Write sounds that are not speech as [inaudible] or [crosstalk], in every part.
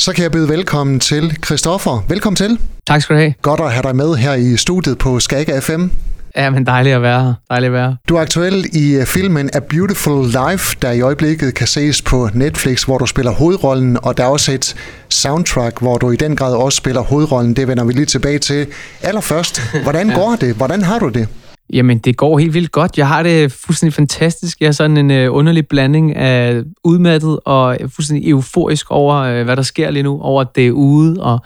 Så kan jeg byde velkommen til Christoffer. Velkommen til. Tak skal du have. Godt at have dig med her i studiet på Skag FM. Ja, men dejligt at være her. Dejligt at være her. Du er aktuel i øh, filmen A Beautiful Life, der i øjeblikket kan ses på Netflix, hvor du spiller hovedrollen, og der er også et soundtrack, hvor du i den grad også spiller hovedrollen. Det vender vi lige tilbage til. Allerførst, hvordan [laughs] ja. går det? Hvordan har du det? Jamen, det går helt vildt godt. Jeg har det fuldstændig fantastisk. Jeg er sådan en øh, underlig blanding af udmattet og fuldstændig euforisk over, øh, hvad der sker lige nu, over at det er ude, og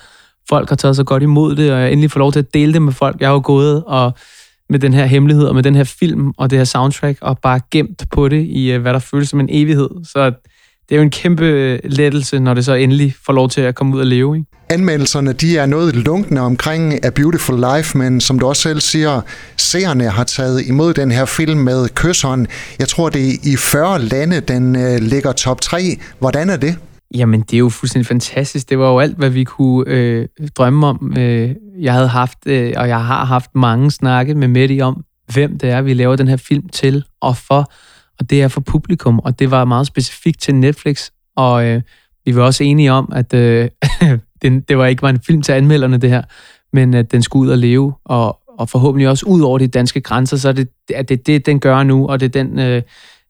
folk har taget så godt imod det, og jeg endelig får lov til at dele det med folk. Jeg har jo gået og med den her hemmelighed, og med den her film, og det her soundtrack, og bare gemt på det i, øh, hvad der føles som en evighed. Så det er jo en kæmpe lettelse, når det så endelig får lov til at komme ud og leve. Ikke? Anmeldelserne de er noget lunkne omkring A Beautiful Life, men som du også selv siger, seerne har taget imod den her film med kysshånd. Jeg tror, det er i 40 lande, den øh, ligger top 3. Hvordan er det? Jamen, det er jo fuldstændig fantastisk. Det var jo alt, hvad vi kunne øh, drømme om. Øh, jeg havde haft, øh, og jeg har haft mange snakke med Mette om, hvem det er, vi laver den her film til og for. Og det er for publikum, og det var meget specifikt til Netflix. Og øh, vi var også enige om, at øh, [laughs] den, det var ikke var en film til anmelderne, det her, men at den skulle ud og leve, og, og forhåbentlig også ud over de danske grænser, så er det at det, det, den gør nu, og det er den øh,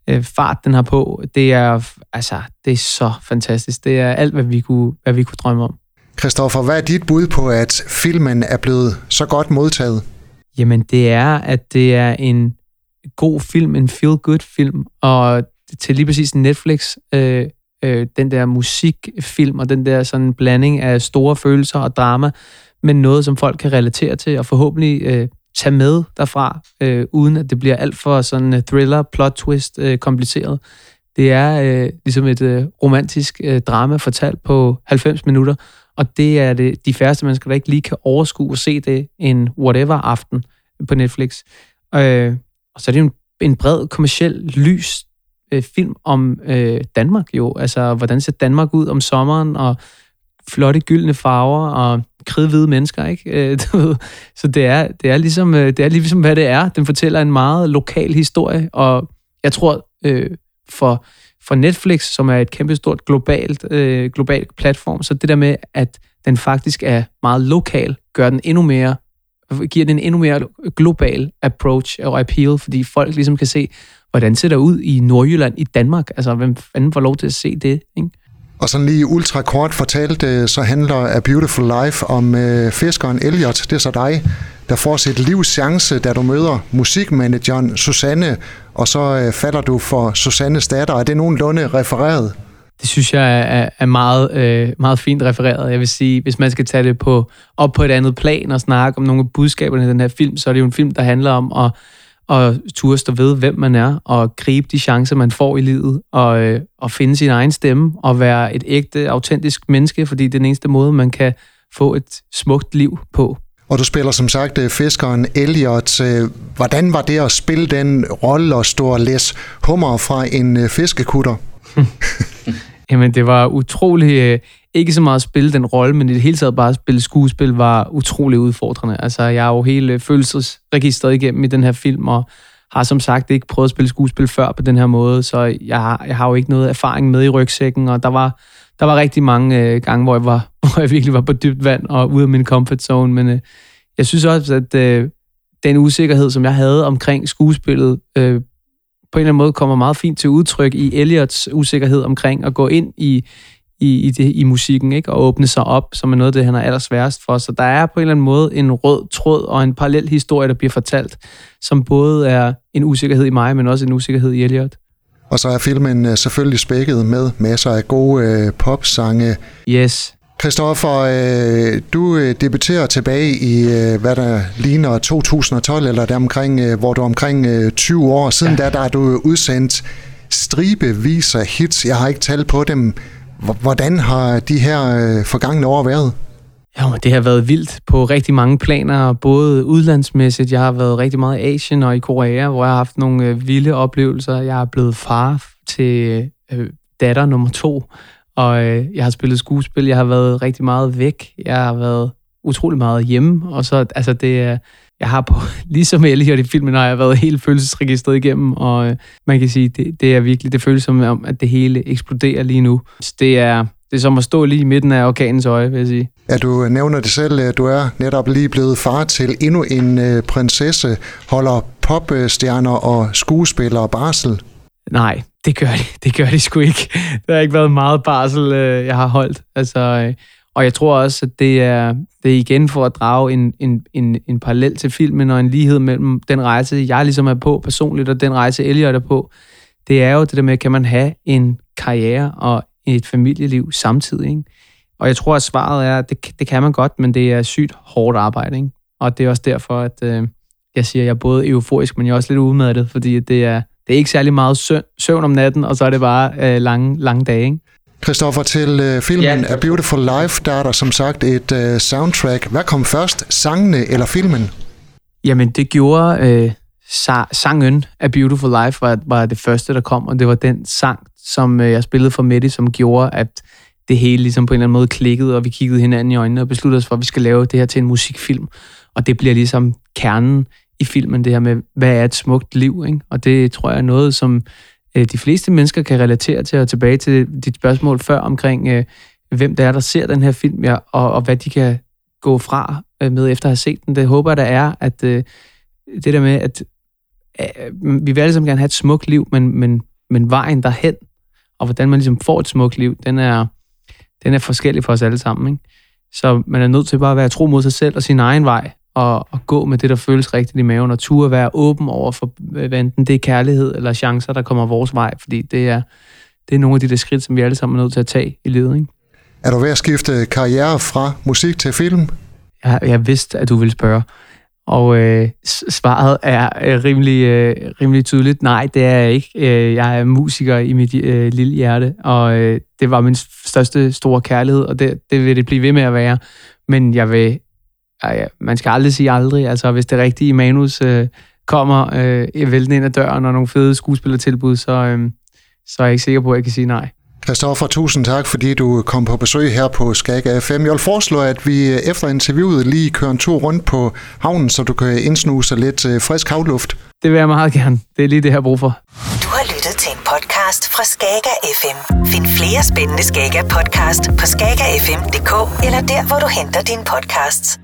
øh, fart, den har på. Det er, altså, det er så fantastisk. Det er alt, hvad vi kunne, hvad vi kunne drømme om. Christoffer, hvad er dit bud på, at filmen er blevet så godt modtaget? Jamen, det er, at det er en god film, en feel-good film, og til lige præcis Netflix, øh, øh, den der musikfilm og den der sådan blanding af store følelser og drama, men noget, som folk kan relatere til og forhåbentlig øh, tage med derfra, øh, uden at det bliver alt for sådan øh, thriller, plot twist, øh, kompliceret. Det er øh, ligesom et øh, romantisk øh, drama fortalt på 90 minutter, og det er det de færreste mennesker, der ikke lige kan overskue og se det en whatever aften på Netflix. Øh, og så er det jo en, en bred kommersiel lys øh, film om øh, Danmark jo. Altså, hvordan ser Danmark ud om sommeren, og flotte gyldne farver, og kridhvide mennesker, ikke? Øh, [laughs] så det er, det, er ligesom, øh, det er ligesom, hvad det er. Den fortæller en meget lokal historie, og jeg tror, øh, for, for Netflix, som er et kæmpestort globalt, øh, globalt platform, så det der med, at den faktisk er meget lokal, gør den endnu mere giver den en endnu mere global approach og appeal, fordi folk ligesom kan se, hvordan ser det ud i Nordjylland i Danmark? Altså, hvem fanden får lov til at se det? Ikke? Og sådan lige ultra kort fortalt, øh, så handler A Beautiful Life om øh, fiskeren Elliot, det er så dig, der får sit livs chance, da du møder musikmanageren Susanne, og så øh, falder du for Susannes datter. Er det nogenlunde refereret? Det synes jeg er, er meget, øh, meget fint refereret. Jeg vil sige, hvis man skal tage det på, op på et andet plan og snakke om nogle af budskaberne i den her film, så er det jo en film, der handler om at og turde stå ved, hvem man er, og gribe de chancer, man får i livet, og, øh, og finde sin egen stemme, og være et ægte, autentisk menneske, fordi det er den eneste måde, man kan få et smukt liv på. Og du spiller som sagt øh, fiskeren Elliot. Øh, hvordan var det at spille den rolle og stå og læse hummer fra en fiskekutter? [laughs] Jamen, det var utrolig øh, ikke så meget at spille den rolle, men i det hele taget bare at spille skuespil var utrolig udfordrende. Altså, jeg er jo hele følelsesregistret igennem i den her film, og har som sagt ikke prøvet at spille skuespil før på den her måde, så jeg har, jeg har jo ikke noget erfaring med i rygsækken, og der var, der var rigtig mange øh, gange, hvor jeg, var, [laughs] hvor jeg virkelig var på dybt vand og ude af min comfort zone, men øh, jeg synes også, at øh, den usikkerhed, som jeg havde omkring skuespillet, øh, på en eller anden måde kommer meget fint til udtryk i Elliots usikkerhed omkring at gå ind i i, i, det, i musikken, ikke? og åbne sig op, som er noget af det, han er allersværest for. Så der er på en eller anden måde en rød tråd og en parallel historie, der bliver fortalt, som både er en usikkerhed i mig, men også en usikkerhed i Elliot. Og så er filmen øh, selvfølgelig spækket med masser af gode øh, popsange. Yes. Christoffer, øh, du øh, debuterer tilbage i, øh, hvad der ligner 2012, eller der omkring, øh, hvor du er omkring øh, 20 år. Siden ja. da, der er du udsendt stribevis af hits. Jeg har ikke talt på dem. Hvordan har de her øh, forgangne år været? Ja, det har været vildt på rigtig mange planer, både udlandsmæssigt. Jeg har været rigtig meget i Asien og i Korea, hvor jeg har haft nogle øh, vilde oplevelser. Jeg er blevet far til øh, datter nummer to, og øh, jeg har spillet skuespil. Jeg har været rigtig meget væk. Jeg har været utrolig meget hjemme, og så, altså det er jeg har på, [laughs] ligesom Elliot i filmen, har jeg været helt følelsesregistret igennem, og øh, man kan sige, det, det er virkelig, det føles som om, at det hele eksploderer lige nu. Så det er, det det er som at stå lige i midten af orkanens øje, vil jeg sige. Ja, du nævner det selv, du er netop lige blevet far til endnu en øh, prinsesse, holder popstjerner og skuespillere barsel. Nej, det gør de. Det gør de sgu ikke. Der har ikke været meget barsel, øh, jeg har holdt. Altså, øh, og jeg tror også, at det er, det er igen for at drage en, en, en, en parallel til filmen og en lighed mellem den rejse, jeg ligesom er på personligt, og den rejse, Elliot er på. Det er jo det der med, kan man have en karriere og et familieliv samtidig. Ikke? Og jeg tror, at svaret er, at det, det kan man godt, men det er sygt hårdt arbejde. Ikke? Og det er også derfor, at øh, jeg siger, at jeg er både euforisk, men jeg er også lidt udmattet, fordi det er, det er ikke særlig meget søvn, søvn om natten, og så er det bare øh, lange, lange dage. Ikke? Christoffer, til øh, filmen ja. A Beautiful Life, der er der som sagt et øh, soundtrack. Hvad kom først, sangene eller filmen? Jamen, det gjorde øh, sa- sangen A Beautiful Life, var, var det første, der kom, og det var den sang, som øh, jeg spillede for Mette, som gjorde, at det hele ligesom på en eller anden måde klikkede, og vi kiggede hinanden i øjnene og besluttede os for, at vi skal lave det her til en musikfilm. Og det bliver ligesom kernen i filmen, det her med, hvad er et smukt liv? Ikke? Og det tror jeg er noget, som øh, de fleste mennesker kan relatere til, og tilbage til dit spørgsmål før omkring, øh, hvem det er, der ser den her film, ja, og, og hvad de kan gå fra øh, med efter at have set den. Det håber jeg, der er, at øh, det der med, at øh, vi vil alle sammen gerne have et smukt liv, men, men, men vejen derhen, og hvordan man ligesom får et smukt liv, den er, den er forskellig for os alle sammen. Ikke? Så man er nødt til bare at være tro mod sig selv og sin egen vej, og, og gå med det, der føles rigtigt i maven, og turde være åben over for, hvad enten det er kærlighed eller chancer, der kommer vores vej, fordi det er, det er nogle af de der skridt, som vi alle sammen er nødt til at tage i livet. Ikke? Er du ved at skifte karriere fra musik til film? Jeg, jeg vidste, at du ville spørge. Og øh, svaret er øh, rimelig, øh, rimelig tydeligt. Nej, det er jeg ikke. Øh, jeg er musiker i mit øh, lille hjerte, og øh, det var min største store kærlighed, og det, det vil det blive ved med at være. Men jeg vil ej, man skal aldrig sige aldrig. Altså, hvis det rigtige manus øh, kommer øh, væltende ind ad døren og nogle fede skuespillertilbud, så, øh, så er jeg ikke sikker på, at jeg kan sige nej. Christoffer, tusind tak, fordi du kom på besøg her på Skag FM. Jeg vil foreslå, at vi øh, efter interviewet lige kører en tur rundt på havnen, så du kan indsnuse lidt øh, frisk havluft. Det vil jeg meget gerne. Det er lige det, jeg har brug for. Du har lyttet til en podcast fra Skager FM. Find flere spændende Skager podcast på skagerfm.dk eller der, hvor du henter dine podcasts.